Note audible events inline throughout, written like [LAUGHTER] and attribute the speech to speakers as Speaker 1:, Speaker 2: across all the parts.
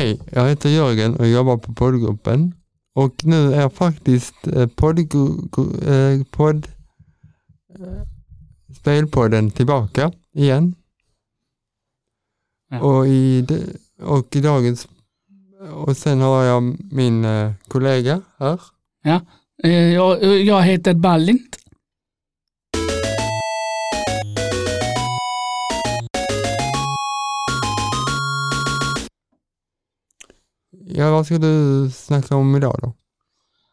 Speaker 1: Hej, jag heter Jörgen och jobbar på poddgruppen. Och nu är faktiskt eh, poddgru- eh, podd, eh, spelpodden tillbaka igen.
Speaker 2: Ja.
Speaker 1: Och, i, och i dagens och sen har jag min kollega här.
Speaker 2: Eh, Jag, jag heter Ballint.
Speaker 1: Ja, vad ska du snacka om idag då?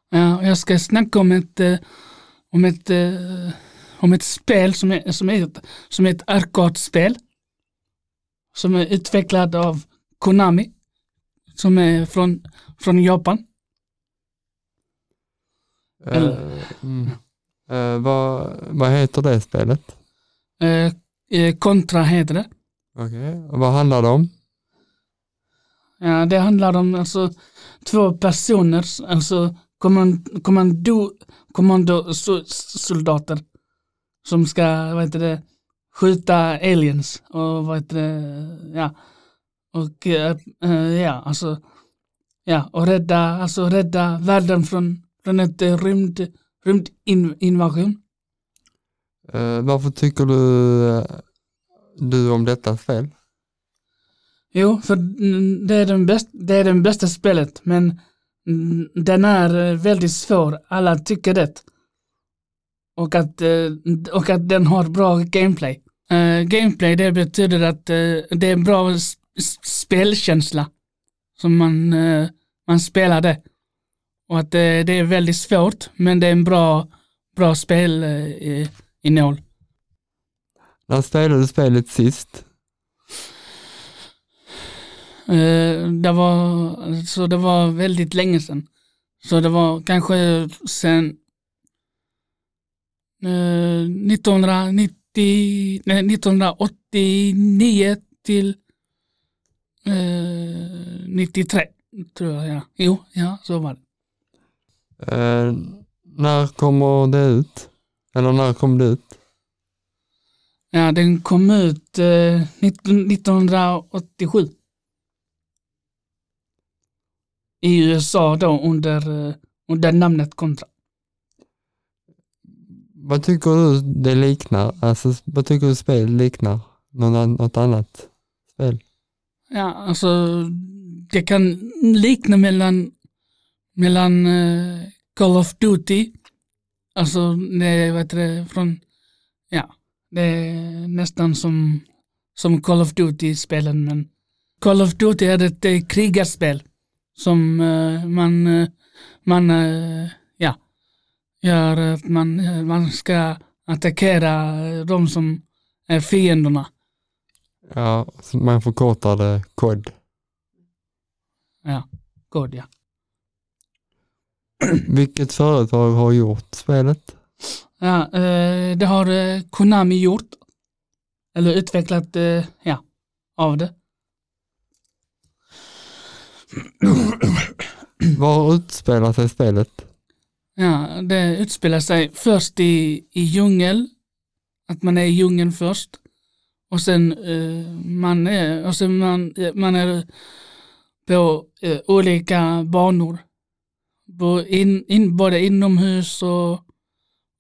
Speaker 2: Ja, jag ska snacka om ett, eh, om ett, eh, om ett spel som är, som är, ett, som är ett arkadspel. Som är utvecklat av Konami. Som är från, från Japan. Eller-
Speaker 1: Eh, mm. Eh, vad, vad heter det spelet?
Speaker 2: Eh, Contra heter det.
Speaker 1: Okej, och vad handlar det om?
Speaker 2: Ja, det handlar om alltså, två personer, alltså kommando, kommando, kommandosoldater som ska, vad heter det, skjuta aliens och vad heter det, ja, och eh, eh, ja, alltså, ja, och rädda, alltså rädda världen från, från ett rymd, rymdinvasion.
Speaker 1: Eh, varför tycker du, eh, du om detta spel?
Speaker 2: Jo, för det är, den bäst, det är den bästa spelet, men den är eh, väldigt svår. Alla tycker det. Och att, eh, och att den har bra gameplay. Eh, gameplay, det betyder att det är bra spelkänsla. Som man, man spelar det. Och att det är väldigt svårt, men det är en bra, bra spel i- innehåll.
Speaker 1: När spelade du spelet sist?
Speaker 2: Eh, det var, så det var väldigt länge sedan. Så det var kanske sen eh, 1990, nej, 1989 till eh, 93 tror jag. Ja. Jo, ja, så var det.
Speaker 1: Eh, när kommer det ut? Eller när kom det ut?
Speaker 2: Ja, den kom ut eh, 19, 1987. I USA då under, eh, under namnet Contra.
Speaker 1: Vad tycker du det liknar? Alltså, vad tycker du spelet liknar? Något annat spel?
Speaker 2: Ja, alltså det kan likna mellan, mellan eh, Call of Duty, alltså det, vad heter det, från, ja, det är nästan som, som Call of Duty-spelen, men Call of Duty är ett eh, krigarspel som eh, man, eh, man, eh, ja, gör att man, man ska attackera de som är fienderna.
Speaker 1: Ja, man förkortar det kod.
Speaker 2: Ja, god ja. [CLEARS THROAT]
Speaker 1: Vilket företag har gjort spelet?
Speaker 2: Ja, det har Konami gjort. Eller utvecklat, ja, av det. [CLEARS THROAT]
Speaker 1: Var utspelar sig spelet?
Speaker 2: Ja, det utspelar sig först i, i djungel. Att man är i djungeln först. Och sen eh, man är, och sen man, eh, man är på eh, olika banor. På in, in, både inomhus och,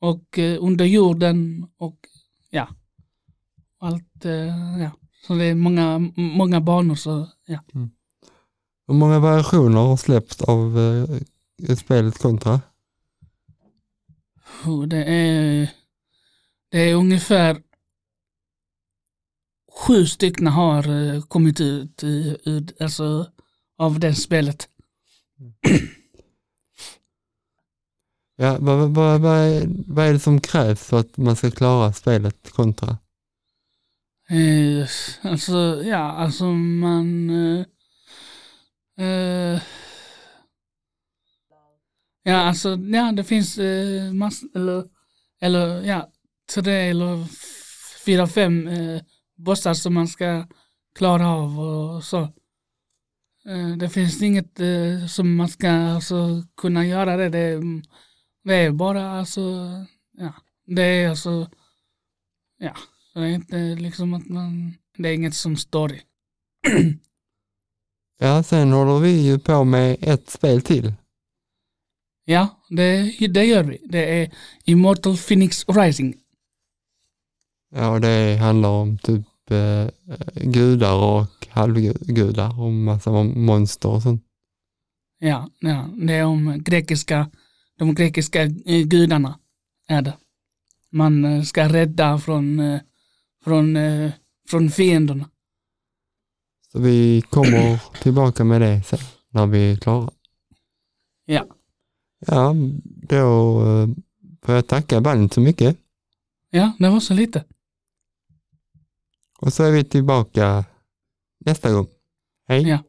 Speaker 2: och eh, under jorden och ja, allt, eh, ja. Så det är många, många banor så ja.
Speaker 1: Hur många variationer har släppts av eh, spelet Contra?
Speaker 2: Och Det är, det är ungefär sju stycken har eh, kommit ut i- ur, alltså, av det spelet. [CLEARS THROAT]
Speaker 1: Ja, vad, vad, vad, vad, är, det som krävs för att man ska klara spelet Contra?
Speaker 2: Eh, alltså, ja, alltså man... Eh, Uh, ja, alltså, ja, det finns eh, uh, massor, eller, eller, ja, tre eller fyra, fem uh, bossar som man ska klara av och så. Det finns inget som man ska alltså, kunna göra det. Det, det är bara alltså, ja, det är alltså, ja, det är inte liksom att man, det är inget som står i. [CLEARS THROAT]
Speaker 1: Ja, sen håller vi ju på med ett spel till.
Speaker 2: Ja, det, det gör vi. Det är Immortal Phoenix Rising.
Speaker 1: Ja, det handlar om typ eh, gudar och halvgudar och massa mon- monster och sånt.
Speaker 2: Ja, ja, det är om grekiska, de grekiska eh, gudarna är det. Man eh, ska rädda från, eh, från, från fienderna.
Speaker 1: Så vi kommer tillbaka med det sen när vi är klara.
Speaker 2: Ja.
Speaker 1: Ja, då eh, får jag tacka bandet så mycket.
Speaker 2: Ja, det var så lite.
Speaker 1: Och så är vi tillbaka nästa gång. Hej!
Speaker 2: Ja,